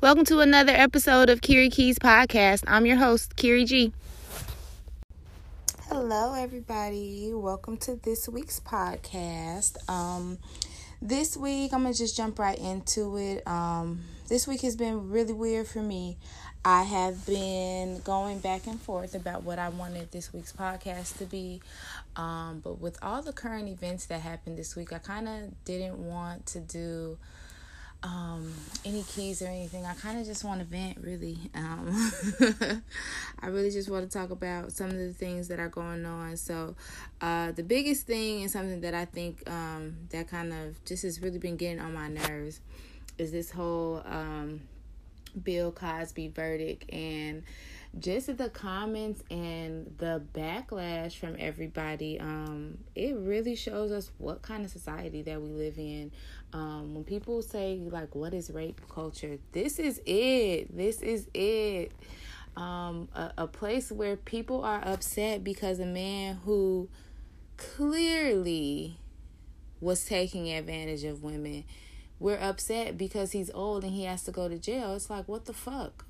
Welcome to another episode of Kiri Keys Podcast. I'm your host, Kiri G. Hello, everybody. Welcome to this week's podcast. Um, this week, I'm gonna just jump right into it. Um, this week has been really weird for me. I have been going back and forth about what I wanted this week's podcast to be. Um, but with all the current events that happened this week, I kind of didn't want to do um, any keys or anything. I kind of just want to vent, really. Um, I really just want to talk about some of the things that are going on. So, uh, the biggest thing and something that I think um, that kind of just has really been getting on my nerves is this whole um, Bill Cosby verdict and just the comments and the backlash from everybody um it really shows us what kind of society that we live in um when people say like what is rape culture this is it. This is it. Um a, a place where people are upset because a man who clearly was taking advantage of women we're upset because he's old and he has to go to jail. It's like what the fuck?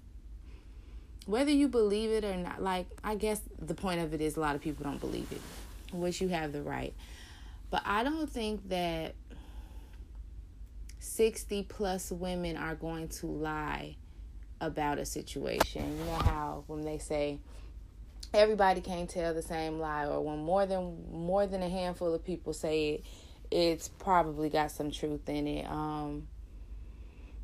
Whether you believe it or not, like, I guess the point of it is a lot of people don't believe it, which you have the right. But I don't think that 60 plus women are going to lie about a situation. You know how when they say everybody can't tell the same lie or when more than more than a handful of people say it, it's probably got some truth in it. Um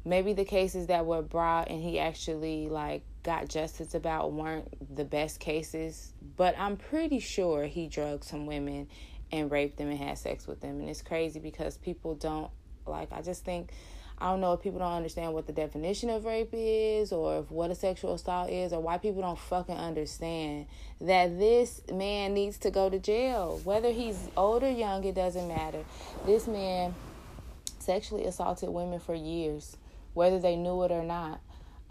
maybe the cases that were brought and he actually like got justice about weren't the best cases, but I'm pretty sure he drugged some women and raped them and had sex with them. And it's crazy because people don't like I just think I don't know if people don't understand what the definition of rape is or if what a sexual assault is or why people don't fucking understand that this man needs to go to jail. Whether he's old or young, it doesn't matter. This man sexually assaulted women for years, whether they knew it or not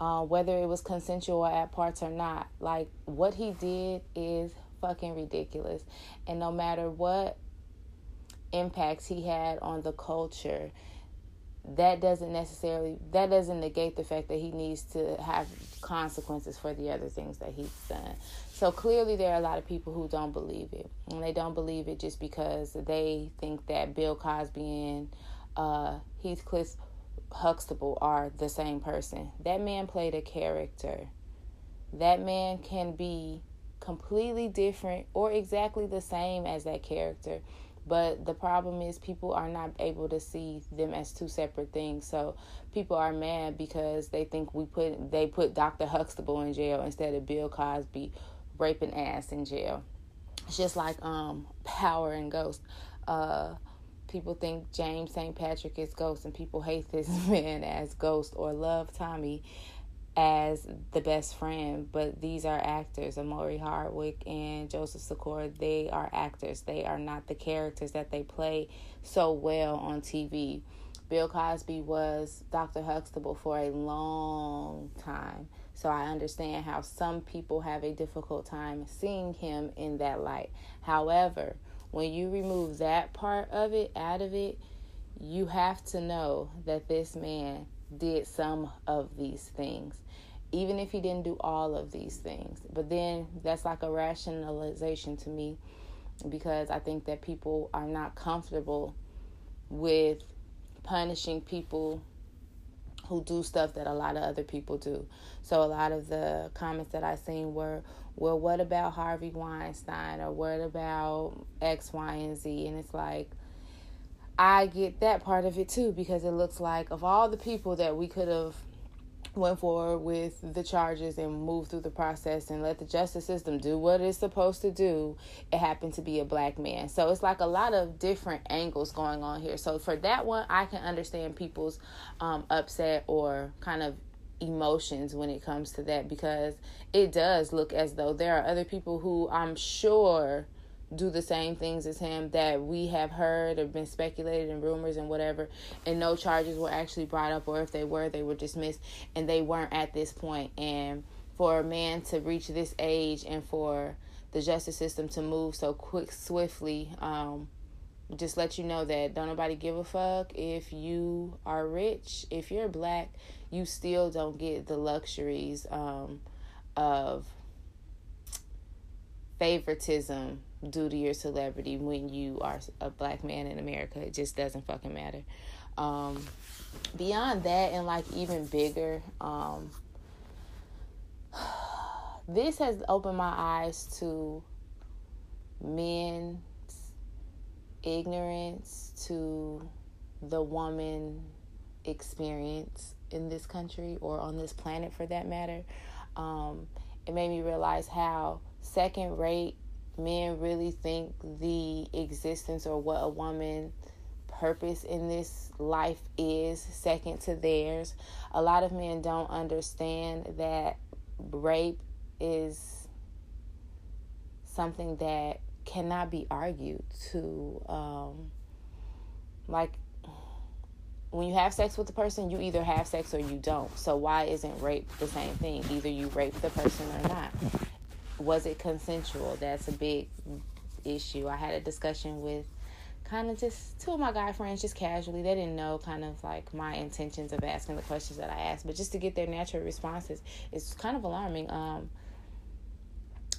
uh, whether it was consensual at parts or not. Like what he did is fucking ridiculous, and no matter what impacts he had on the culture, that doesn't necessarily that doesn't negate the fact that he needs to have consequences for the other things that he's done. So clearly there are a lot of people who don't believe it. And they don't believe it just because they think that Bill Cosby and uh, Heathcliff Huxtable are the same person. That man played a character. That man can be completely different or exactly the same as that character. But the problem is people are not able to see them as two separate things. So people are mad because they think we put they put Dr. Huxtable in jail instead of Bill Cosby raping ass in jail. It's just like um Power and Ghost. Uh people think James St. Patrick is Ghost, and people hate this man as Ghost or love Tommy as the best friend. But these are actors. Omari Hardwick and Joseph Sikora, they are actors. They are not the characters that they play so well on TV. Bill Cosby was Dr. Huxtable for a long time. So I understand how some people have a difficult time seeing him in that light. However, when you remove that part of it out of it, you have to know that this man did some of these things, even if he didn't do all of these things. But then that's like a rationalization to me because I think that people are not comfortable with punishing people who do stuff that a lot of other people do. So a lot of the comments that I seen were, well, what about Harvey Weinstein or what about X, Y, and Z? And it's like, I get that part of it too because it looks like of all the people that we could have went forward with the charges and moved through the process and let the justice system do what it's supposed to do, it happened to be a black man. So it's like a lot of different angles going on here. So for that one, I can understand people's um, upset or kind of emotions when it comes to that because it does look as though there are other people who I'm sure do the same things as him that we have heard or been speculated in rumors and whatever and no charges were actually brought up or if they were they were dismissed and they weren't at this point. And for a man to reach this age and for the justice system to move so quick swiftly um, just let you know that don't nobody give a fuck. If you are rich if you're black you still don't get the luxuries um, of favoritism due to your celebrity when you are a black man in America. It just doesn't fucking matter. Um, beyond that, and like even bigger, um, this has opened my eyes to men's ignorance to the woman experience in this country or on this planet for that matter. Um, it made me realize how second rate men really think the existence or what a woman purpose in this life is second to theirs. A lot of men don't understand that rape is something that cannot be argued to um, like when you have sex with the person you either have sex or you don't. So why isn't rape the same thing? Either you rape the person or not was it consensual? That's a big issue. I had a discussion with kind of just two of my guy friends just casually. They didn't know kind of like my intentions of asking the questions that i asked but just to get their natural responses is kind of alarming. Um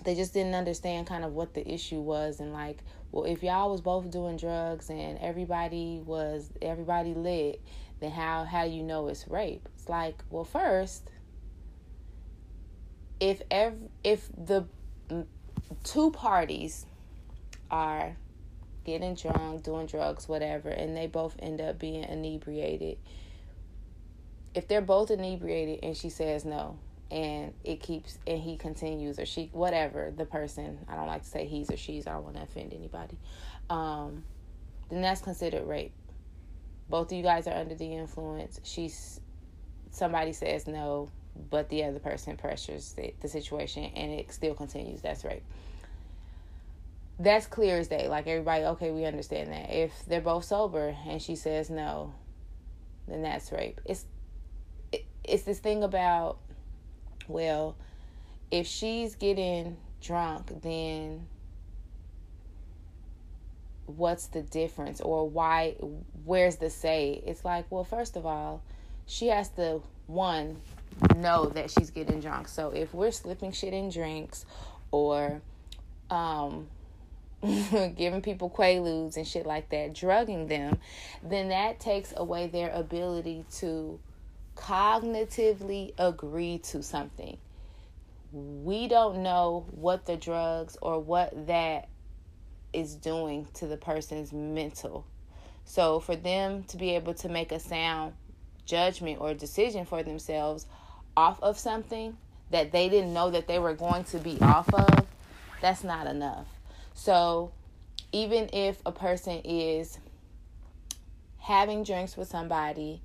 they just didn't understand kind of what the issue was and like well if y'all was both doing drugs and everybody was everybody lit then how how do you know it's rape? It's like well first if ev- if the two parties are getting drunk doing drugs whatever and they both end up being inebriated if they're both inebriated and she says no and it keeps and he continues or she whatever the person i don't like to say he's or she's i don't want to offend anybody um then that's considered rape. Both of you guys are under the influence. She's somebody says no but the other person pressures the, the situation and it still continues. That's rape that's clear as day. Like everybody okay we understand that. If they're both sober and she says no then that's rape. It's it, it's this thing about well, if she's getting drunk, then what's the difference? Or why where's the say? It's like well first of all she has to one know that she's getting drunk so if we're slipping shit in drinks or um giving people quaaludes and shit like that drugging them then that takes away their ability to cognitively agree to something. We don't know what the drugs or what that is doing to the person's mental. So, for them to be able to make a sound judgment or decision for themselves off of something that they didn't know that they were going to be off of, that's not enough. So, even if a person is having drinks with somebody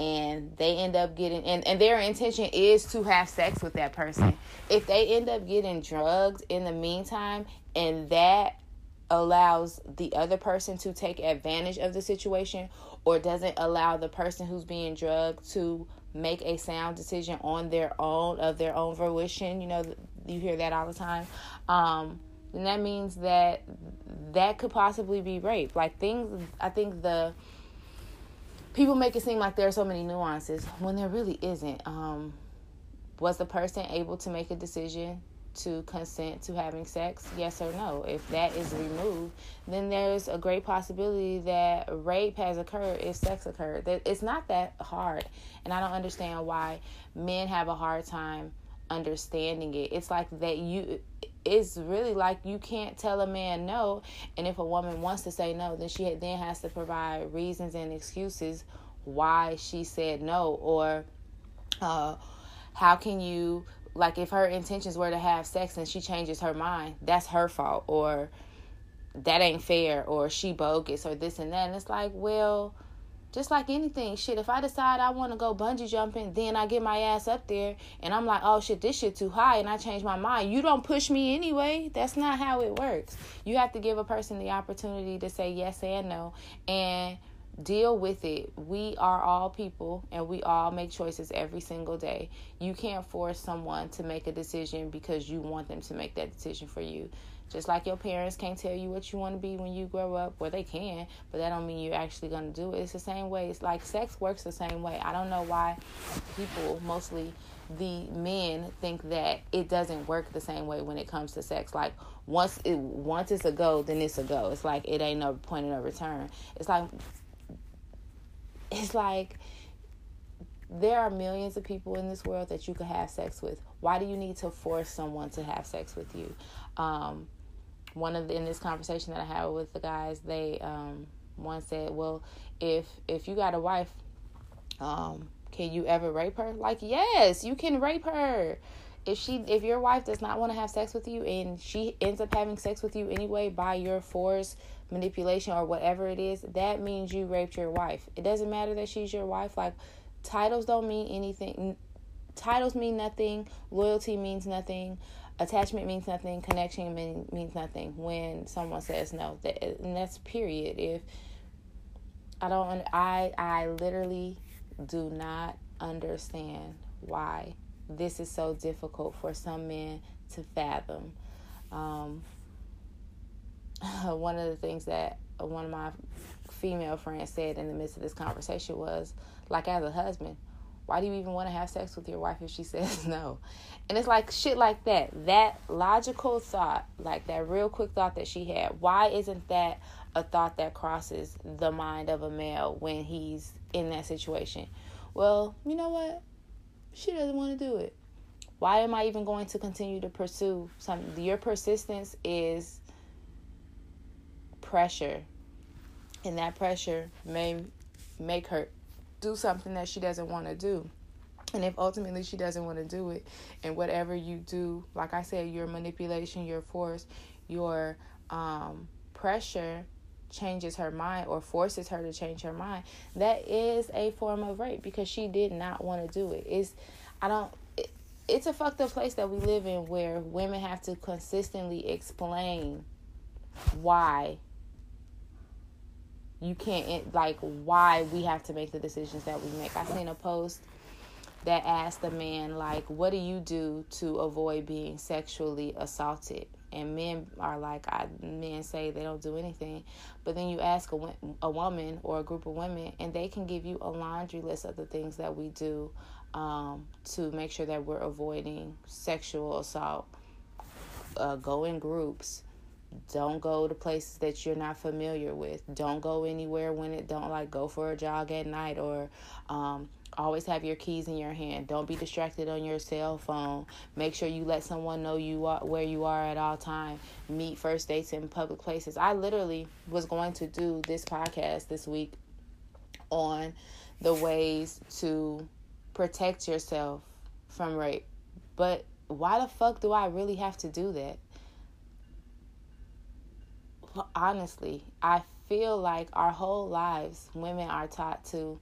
and they end up getting and, and their intention is to have sex with that person if they end up getting drugs in the meantime and that allows the other person to take advantage of the situation or doesn't allow the person who's being drugged to make a sound decision on their own of their own fruition you know you hear that all the time um and that means that that could possibly be rape like things i think the people make it seem like there are so many nuances when there really isn't. Um, was the person able to make a decision to consent to having sex? Yes or no? If that is removed, then there's a great possibility that rape has occurred if sex occurred. That it's not that hard, and I don't understand why men have a hard time understanding it. It's like that you it's really like you can't tell a man no and if a woman wants to say no then she then has to provide reasons and excuses why she said no or uh, how can you like if her intentions were to have sex and she changes her mind that's her fault or that ain't fair or she bogus or this and that and it's like well just like anything, shit, if I decide I want to go bungee jumping, then I get my ass up there and I'm like, oh shit, this shit too high and I change my mind. You don't push me anyway. That's not how it works. You have to give a person the opportunity to say yes and no. And deal with it. We are all people and we all make choices every single day. You can't force someone to make a decision because you want them to make that decision for you. Just like your parents can't tell you what you want to be when you grow up, well they can, but that don't mean you're actually going to do it. It's the same way. It's like sex works the same way. I don't know why people, mostly the men, think that it doesn't work the same way when it comes to sex. Like once it once it's a go, then it's a go. It's like it ain't no point of no return. It's like it's like there are millions of people in this world that you could have sex with. Why do you need to force someone to have sex with you? Um, one of the, in this conversation that I had with the guys, they um, one said, "Well, if if you got a wife, um, can you ever rape her?" Like, yes, you can rape her. If she if your wife does not want to have sex with you and she ends up having sex with you anyway by your force, manipulation or whatever it is, that means you raped your wife. It doesn't matter that she's your wife. Like titles don't mean anything. Titles mean nothing. Loyalty means nothing attachment means nothing connection mean, means nothing when someone says no that and that's period if i don't i i literally do not understand why this is so difficult for some men to fathom um, one of the things that one of my female friends said in the midst of this conversation was like as a husband why do you even want to have sex with your wife if she says no? And it's like shit like that. That logical thought, like that real quick thought that she had, why isn't that a thought that crosses the mind of a male when he's in that situation? Well, you know what? She doesn't want to do it. Why am I even going to continue to pursue something? Your persistence is pressure. And that pressure may make her do something that she doesn't want to do. And if ultimately she doesn't want to do it, and whatever you do, like I said, your manipulation, your force, your um, pressure changes her mind or forces her to change her mind, that is a form of rape because she did not want to do it. It's, I don't, it, it's a fucked up place that we live in where women have to consistently explain why you can't like why we have to make the decisions that we make. I seen a post that asked a man like, "What do you do to avoid being sexually assaulted?" And men are like, I, men say they don't do anything, but then you ask a, a woman or a group of women, and they can give you a laundry list of the things that we do um, to make sure that we're avoiding sexual assault. Uh, go in groups don't go to places that you're not familiar with. Don't go anywhere when it don't like go for a jog at night or um, always have your keys in your hand. Don't be distracted on your cell phone. Make sure you let someone know you are where you are at all time. Meet first dates in public places. I literally was going to do this podcast this week on the ways to protect yourself from rape. But why the fuck do i really have to do that honestly, I feel like our whole lives, women are taught to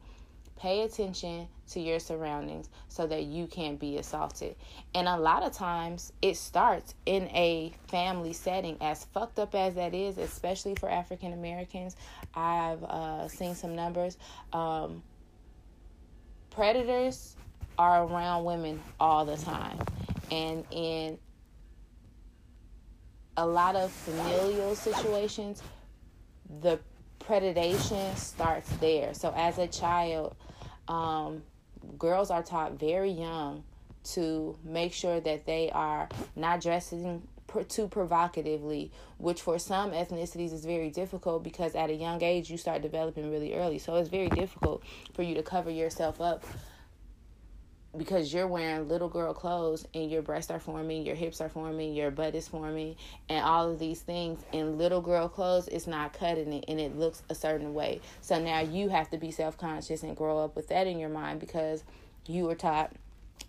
pay attention to your surroundings so that you can't be assaulted. And a lot of times it starts in a family setting, as fucked up as that is, especially for African Americans. I've uh, seen some numbers. Um, predators are around women all the time. And in a lot of familial situations, the predation starts there. So as a child, um, girls are taught very young to make sure that they are not dressing too provocatively, which for some ethnicities is very difficult because at a young age you start developing really early. So it's very difficult for you to cover yourself up because you're wearing little girl clothes and your breasts are forming, your hips are forming, your butt is forming, and all of these things in little girl clothes, it's not cutting it and it looks a certain way. So now you have to be self conscious and grow up with that in your mind because you were taught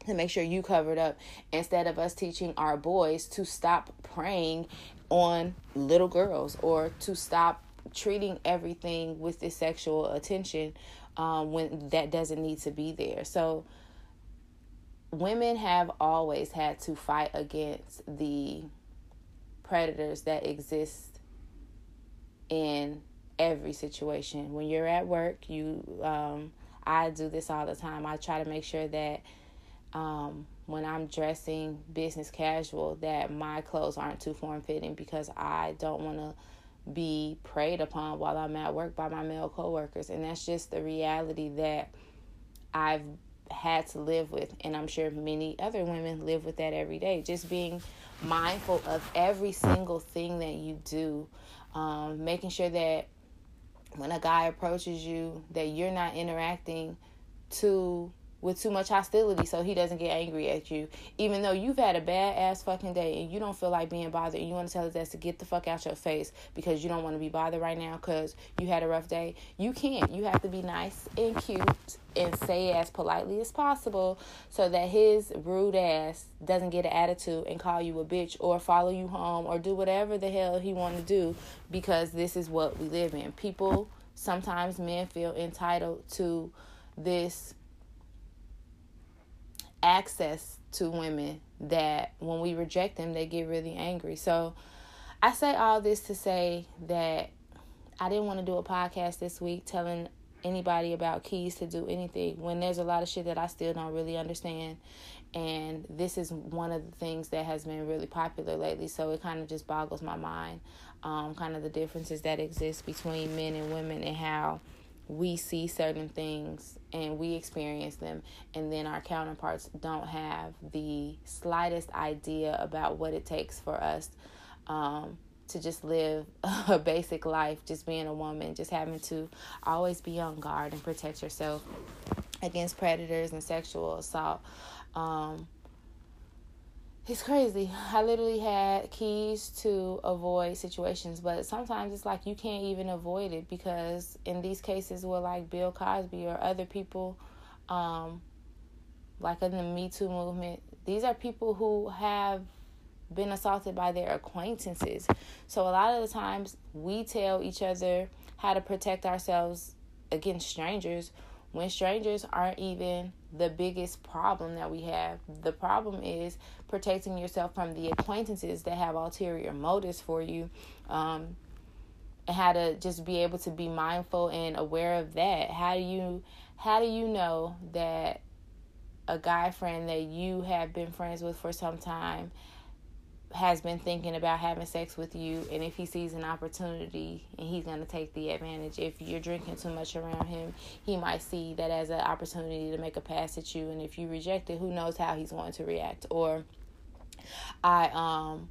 to make sure you covered up instead of us teaching our boys to stop preying on little girls or to stop treating everything with this sexual attention um, when that doesn't need to be there. So, women have always had to fight against the predators that exist in every situation. When you're at work, you um, I do this all the time. I try to make sure that um, when I'm dressing business casual, that my clothes aren't too form fitting because I don't want to be preyed upon while I'm at work by my male coworkers, and that's just the reality that I've had to live with, and I'm sure many other women live with that every day. Just being mindful of every single thing that you do, um, making sure that when a guy approaches you, that you're not interacting too with too much hostility so he doesn't get angry at you. Even though you've had a bad ass fucking day and you don't feel like being bothered and you want to tell his ass to get the fuck out your face because you don't want to be bothered right now because you had a rough day. You can't. You have to be nice and cute and say as politely as possible so that his rude ass doesn't get an attitude and call you a bitch or follow you home or do whatever the hell he want to do because this is what we live in. People sometimes men feel entitled to this access to women that when we reject them, they get really angry. So I say all this to say that I didn't want to do a podcast this week telling anybody about keys to do anything when there's a lot of shit that I still don't really understand. And this is one of the things that has been really popular lately. So it kind of just boggles my mind, um, kind of the differences that exist between men and women and how we see certain things and we experience them, and then our counterparts don't have the slightest idea about what it takes for us um, to just live a basic life, just being a woman, just having to always be on guard and protect yourself against predators and sexual assault. Um, it's crazy. I literally had keys to avoid situations, but sometimes it's like you can't even avoid it because in these cases where like Bill Cosby or other people, um, like in the Me Too movement, these are people who have been assaulted by their acquaintances. So a lot of the times we tell each other how to protect ourselves against strangers when strangers aren't even the biggest problem that we have. The problem is protecting yourself from the acquaintances that have ulterior motives for you. Um, how to just be able to be mindful and aware of that. How do you how do you know that a guy friend that you have been friends with for some time has been thinking about having sex with you and if he sees an opportunity and he's going to take the advantage. If you're drinking too much around him he might see that as an opportunity to make a pass at you and if you reject it who knows how he's going to react. Or i um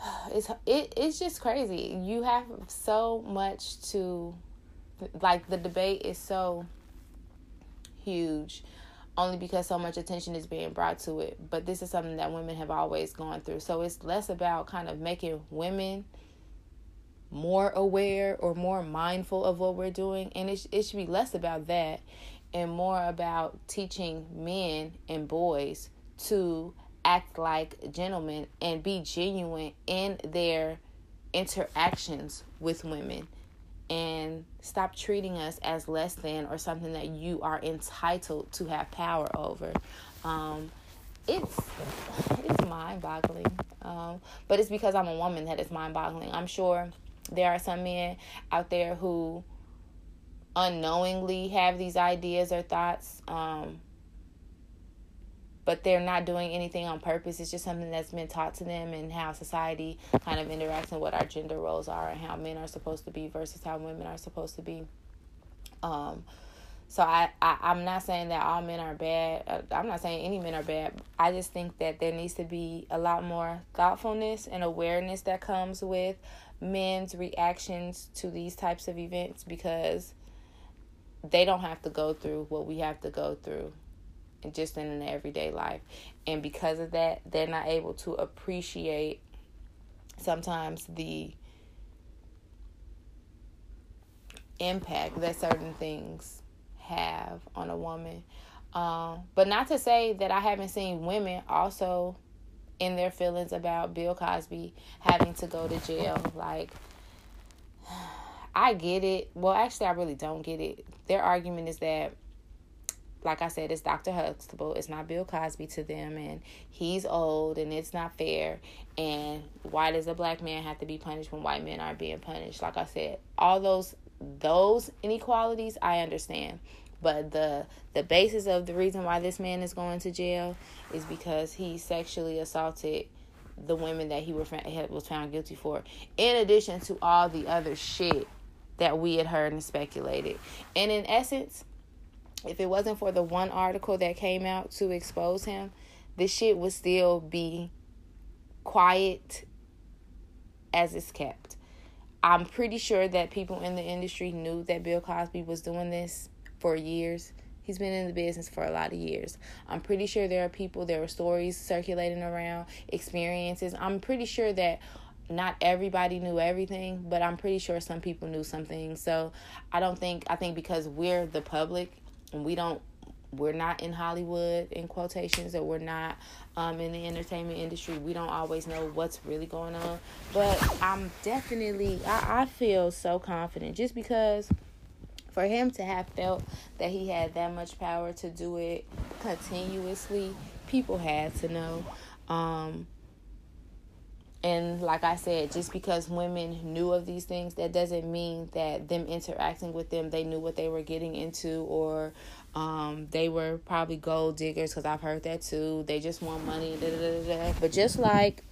it's it, it's just crazy. You have so much to like the debate is so huge only because so much attention is being brought to it. But this is something that women have always gone through. So it's less about kind of making women more aware or more mindful of what we're doing. And it, it should be less about that and more about teaching men and boys to act like gentlemen and be genuine in their interactions with women and stop treating us as less than or something that you are entitled to have power over. Um, it's it's mind boggling, um, but it's because I'm a woman that it's mind boggling. I'm sure there are some men out there who unknowingly have these ideas or thoughts. Um, but they're not doing anything on purpose. It's just something that's been taught to them and how society kind of interacts and what our gender roles are and how men are supposed to be versus how women are supposed to be. Um, so I, I I'm not saying that all men are bad. Uh, I'm not saying any men are bad. I just think that there needs to be a lot more thoughtfulness and awareness that comes with men's reactions to these types of events because they don't have to go through what we have to go through just in an everyday life. And because of that, they're not able to appreciate sometimes the impact that certain things have on a woman. Um, but not to say that I haven't seen women also in their feelings about Bill Cosby having to go to jail. Like, I get it. Well, actually, I really don't get it. Their argument is that like I said, it's Dr. Huxtable. It's not Bill Cosby to them, and he's old, and it's not fair. And why does a black man have to be punished when white men aren't being punished? Like I said, all those those inequalities I understand, but the the basis of the reason why this man is going to jail is because he sexually assaulted the women that he was found guilty for, in addition to all the other shit that we had heard and speculated. And in essence, if it wasn't for the one article that came out to expose him, this shit would still be quiet as it's kept. I'm pretty sure that people in the industry knew that Bill Cosby was doing this for years. He's been in the business for a lot of years. I'm pretty sure there are people, there are stories circulating around, experiences. I'm pretty sure that not everybody knew everything, but I'm pretty sure some people knew something. So I don't think, I think because we're the public we don't we're not in Hollywood in quotations or we're not um, in the entertainment industry. We don't always know what's really going on. But I'm definitely, I, I feel so confident just because for him to have felt that he had that much power to do it continuously, people had to know. Um, and like I said, just because women knew of these things, that doesn't mean that them interacting with them, they knew what they were getting into, or um, they were probably gold diggers. Because I've heard that too. They just want money. Da, da, da, but just like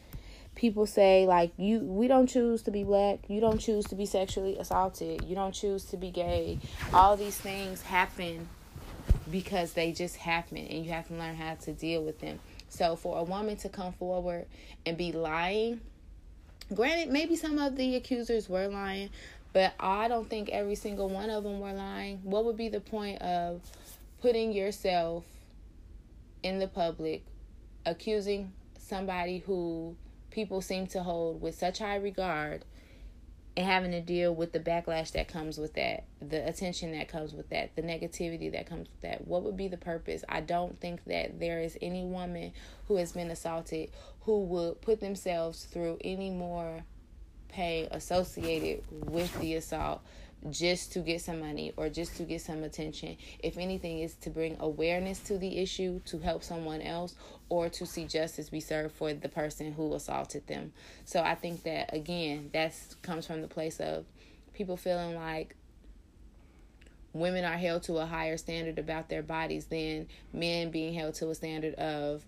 people say like you we don't choose to be black you don't choose to be sexually assaulted you don't choose to be gay all these things happen because they just happen and you have to learn how to deal with them so for a woman to come forward and be lying granted maybe some of the accusers were lying but i don't think every single one of them were lying. What would be the point of putting yourself in the public accusing somebody who people seem to hold with such high regard and having to deal with the backlash that comes with that, the attention that comes with that, the negativity that comes with that. What would be the purpose? I don't think that there is any woman who has been assaulted who would put themselves through any more pain associated with the assault just to get some money or just to get some attention. If anything, is to bring awareness to the issue, to help someone else, or to see justice be served for the person who assaulted them. So I think that again, that comes from the place of people feeling like women are held to a higher standard about their bodies than men being held to a standard of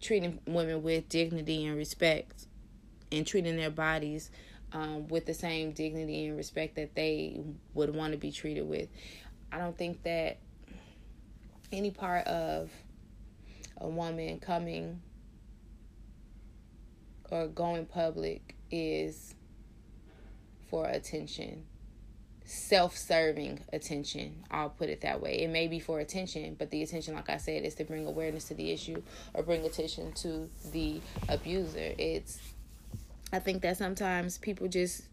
treating women with dignity and respect and treating their bodies um, with the same dignity and respect that they would want to be treated with. I don't think that any part of a woman coming or going public is for attention self-serving attention i'll put it that way it may be for attention but the attention like i said is to bring awareness to the issue or bring attention to the abuser it's i think that sometimes people just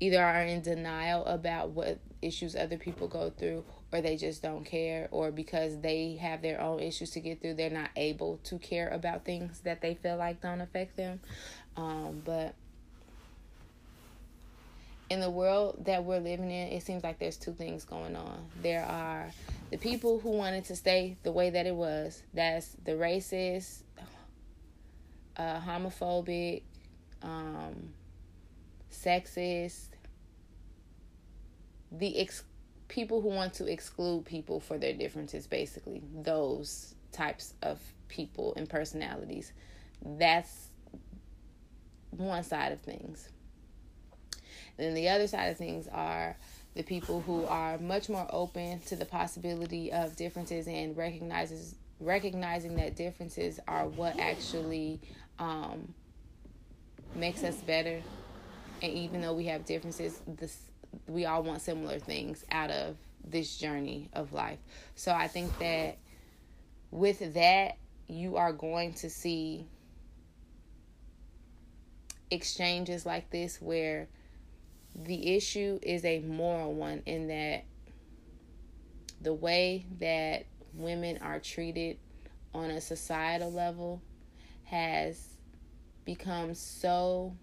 either are in denial about what issues other people go through or they just don't care or because they have their own issues to get through they're not able to care about things that they feel like don't affect them. Um, but in the world that we're living in it seems like there's two things going on. There are the people who wanted to stay the way that it was. That's the racist uh, homophobic um, sexist the ex- people who want to exclude people for their differences, basically, those types of people and personalities. That's one side of things. Then the other side of things are the people who are much more open to the possibility of differences and recognizes recognizing that differences are what actually um, makes us better. And even though we have differences, this we all want similar things out of this journey of life. So I think that with that, you are going to see exchanges like this where the issue is a moral one in that the way that women are treated on a societal level has become so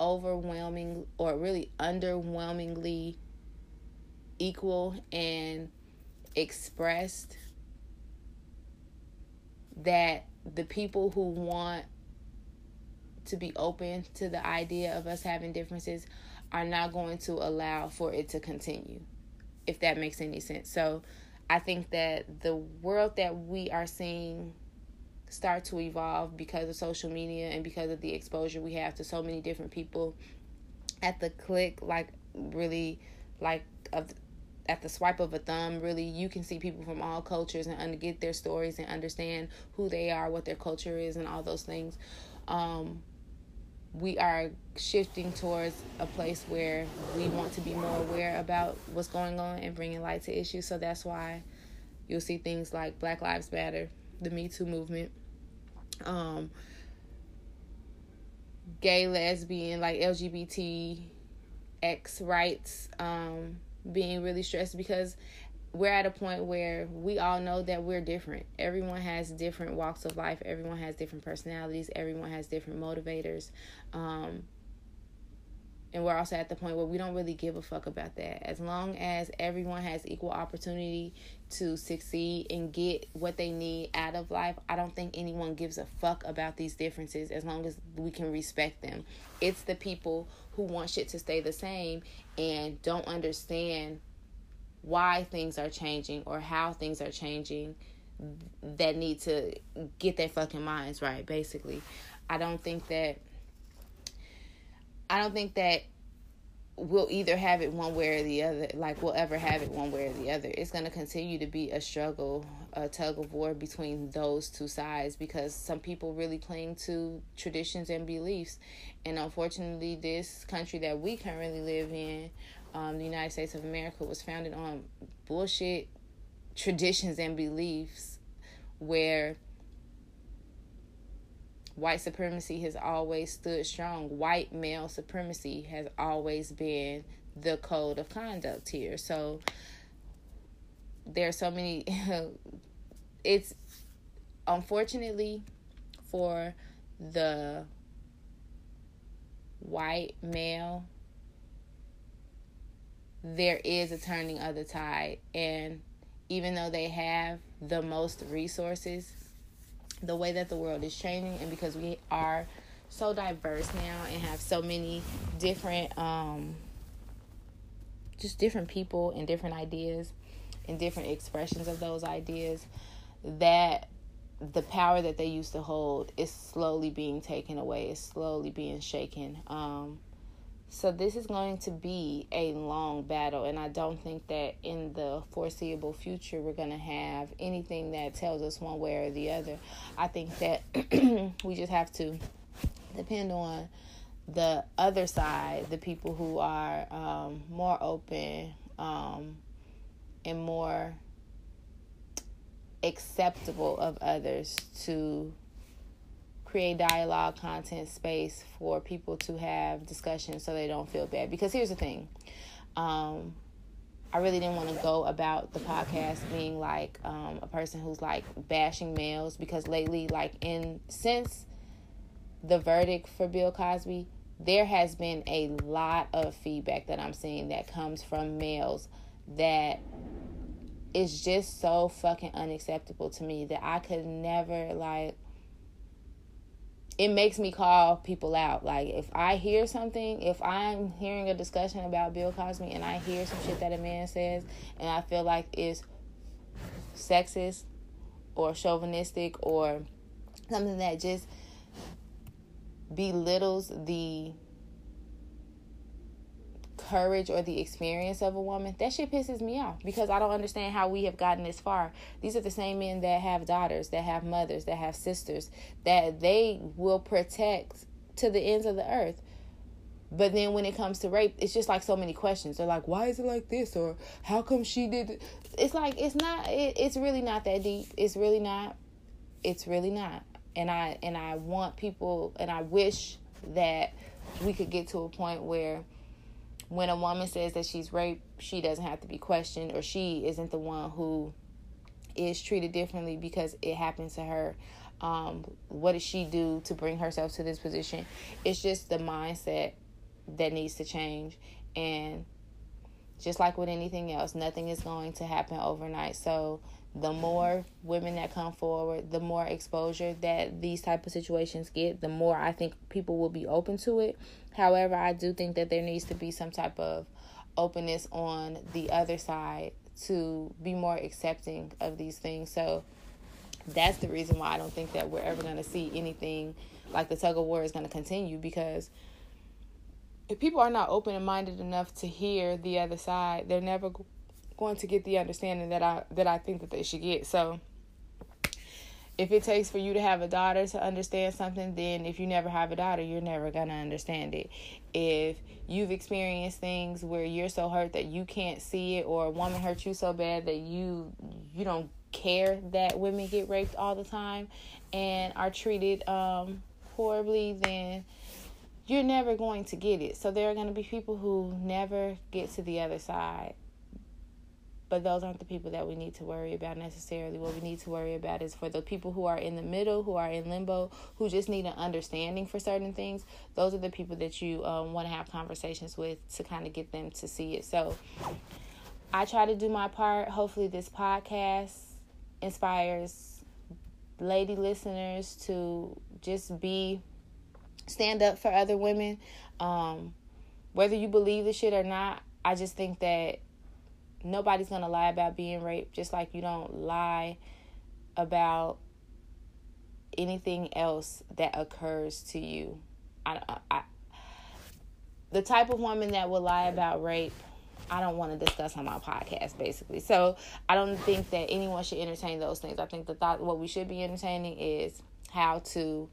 overwhelming or really underwhelmingly equal and expressed that the people who want to be open to the idea of us having differences are not going to allow for it to continue, if that makes any sense. So I think that the world that we are seeing start to evolve because of social media and because of the exposure we have to so many different people at the click, like really, like of at the swipe of a thumb, really, you can see people from all cultures and get their stories and understand who they are, what their culture is, and all those things. Um, we are shifting towards a place where we want to be more aware about what's going on and bringing light to issues. So that's why you'll see things like Black Lives Matter, the Me Too movement, um, gay, lesbian, like LGBT X rights um, being really stressed because we're at a point where we all know that we're different. Everyone has different walks of life. Everyone has different personalities. Everyone has different motivators. Um, and we're also at the point where we don't really give a fuck about that. As long as everyone has equal opportunity to succeed and get what they need out of life, I don't think anyone gives a fuck about these differences as long as we can respect them. It's the people who want shit to stay the same and don't understand why things are changing or how things are changing that need to get their fucking minds right basically i don't think that i don't think that we'll either have it one way or the other like we'll ever have it one way or the other. It's going to continue to be a struggle a tug of war between those two sides because some people really cling to traditions and beliefs. And unfortunately this country that we currently live in um, the United States of America was founded on bullshit traditions and beliefs where white supremacy has always stood strong. White male supremacy has always been the code of conduct here. So there are so many it's unfortunately for the white male there is a turning of the tide. And even though they have the most resources, the way that the world is changing, and because we are so diverse now and have so many different, um, just different people and different ideas and different expressions of those ideas, that the power that they used to hold is slowly being taken away, is slowly being shaken. Um, so this is going to be a long battle, and I don't think that in the foreseeable future we're going to have anything that tells us one way or the other. I think that we just have to depend on the other side, the people who are um, more open um, and more acceptable of others to create dialogue content space for people to have discussions so they don't feel bad. Because here's the thing. Um, i really didn't want to go about the podcast being like um, a person who's like bashing males because lately like in since the verdict for bill cosby there has been a lot of feedback that i'm seeing that comes from males that is just so fucking unacceptable to me that i could never like it makes me call people out. Like if I hear something, if I'm hearing a discussion about Bill Cosby and I hear some shit that a man says and I feel like it's sexist or chauvinistic or something that just belittles the courage or the experience of a woman, that shit pisses me off because I don't understand how we have gotten this far. These are the same men that have daughters, that have mothers, that have sisters, that they will protect to the ends of the earth. But then when it comes to rape, it's just like so many questions. They're like, why is it like this? Or how come she did it? It's like, it's not, it, it's really not that deep. It's really not. It's really not. And I, and I want people, and I wish that we could get to a point where when a woman says that she's raped, she doesn't have to be questioned or she isn't the one who is treated differently because it happened to her. Um, what did she do to bring herself to this position? It's just the mindset that needs to change. And just like with anything else, nothing is going to happen overnight. So the more women that come forward, the more exposure that these type of situations get, the more I think people will be open to it. However, I do think that there needs to be some type of openness on the other side to be more accepting of these things. So that's the reason why I don't think that we're ever going to see anything like the tug of war is going to continue because if people are not open minded enough to hear the other side, they're never going to get the understanding that I that I think that they should get. So if it takes for you to have a daughter to understand something, then if you never have a daughter, you're never going to understand it. If you've experienced things where you're so hurt that you can't see it or a woman hurt you so bad that you you don't care that women get raped all the time and are treated um horribly, then you're never going to get it. So there are going to be people who never get to the other side. But those aren't the people that we need to worry about necessarily. What we need to worry about is for the people who are in the middle, who are in limbo, who just need an understanding for certain things. Those are the people that you um, want to have conversations with to kind of get them to see it. So I try to do my part. Hopefully, this podcast inspires lady listeners to just be stand up for other women. Um, whether you believe the shit or not, I just think that nobody's gonna lie about being raped, just like you don't lie about anything else that occurs to you. I, I, the type of woman that will lie about rape, I don't want to discuss on my podcast, basically. So I don't think that anyone should entertain those things. I think the thought what we should be entertaining is how to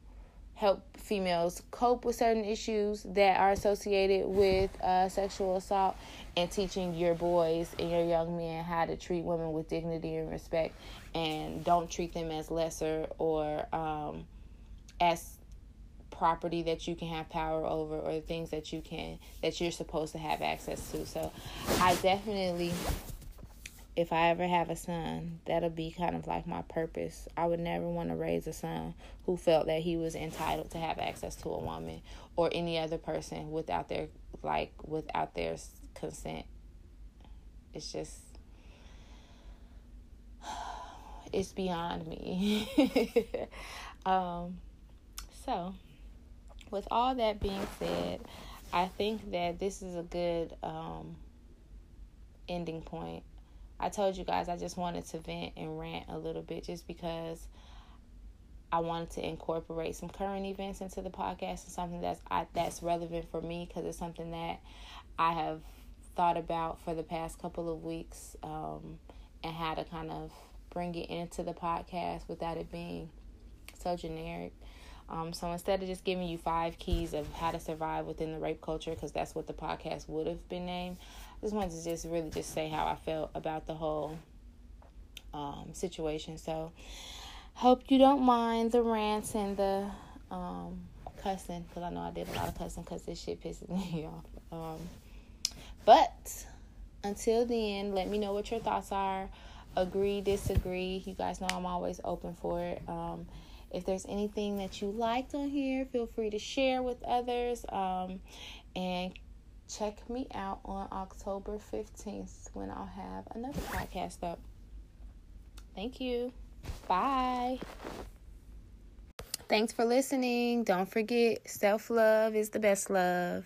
help females cope with certain issues that are associated with uh, sexual assault and teaching your boys and your young men how to treat women with dignity and respect and don't treat them as lesser or um, as property that you can have power over or things that you can that you're supposed to have access to. So i definitely if I ever have a son, that'll be kind of like my purpose. I would never want to raise a son who felt that he was entitled to have access to a woman or any other person without their like without their consent. It's just it's beyond me. um so with all that being said, I think that this is a good um ending point I told you guys I just wanted to vent and rant a little bit just because I wanted to incorporate some current events into the podcast and something that's I, that's relevant for me because it's something that I have thought about for the past couple of weeks um, and how to kind of bring it into the podcast without it being so generic. Um, so instead of just giving you five keys of how to survive within the rape culture, because that's what the podcast would have been named, I just wanted to just really just say how I felt about the whole um, situation. So, hope you don't mind the rants and the um, cussing because I know I did a lot of cussing because this shit pisses me off. Um, but until then, let me know what your thoughts are. Agree, disagree. You guys know I'm always open for it. If there's anything that you liked on here, feel free to share with others. Um, and check me out on October 15th when I'll have another podcast up. Thank you. Bye. Thanks for listening. Don't forget, self love is the best love.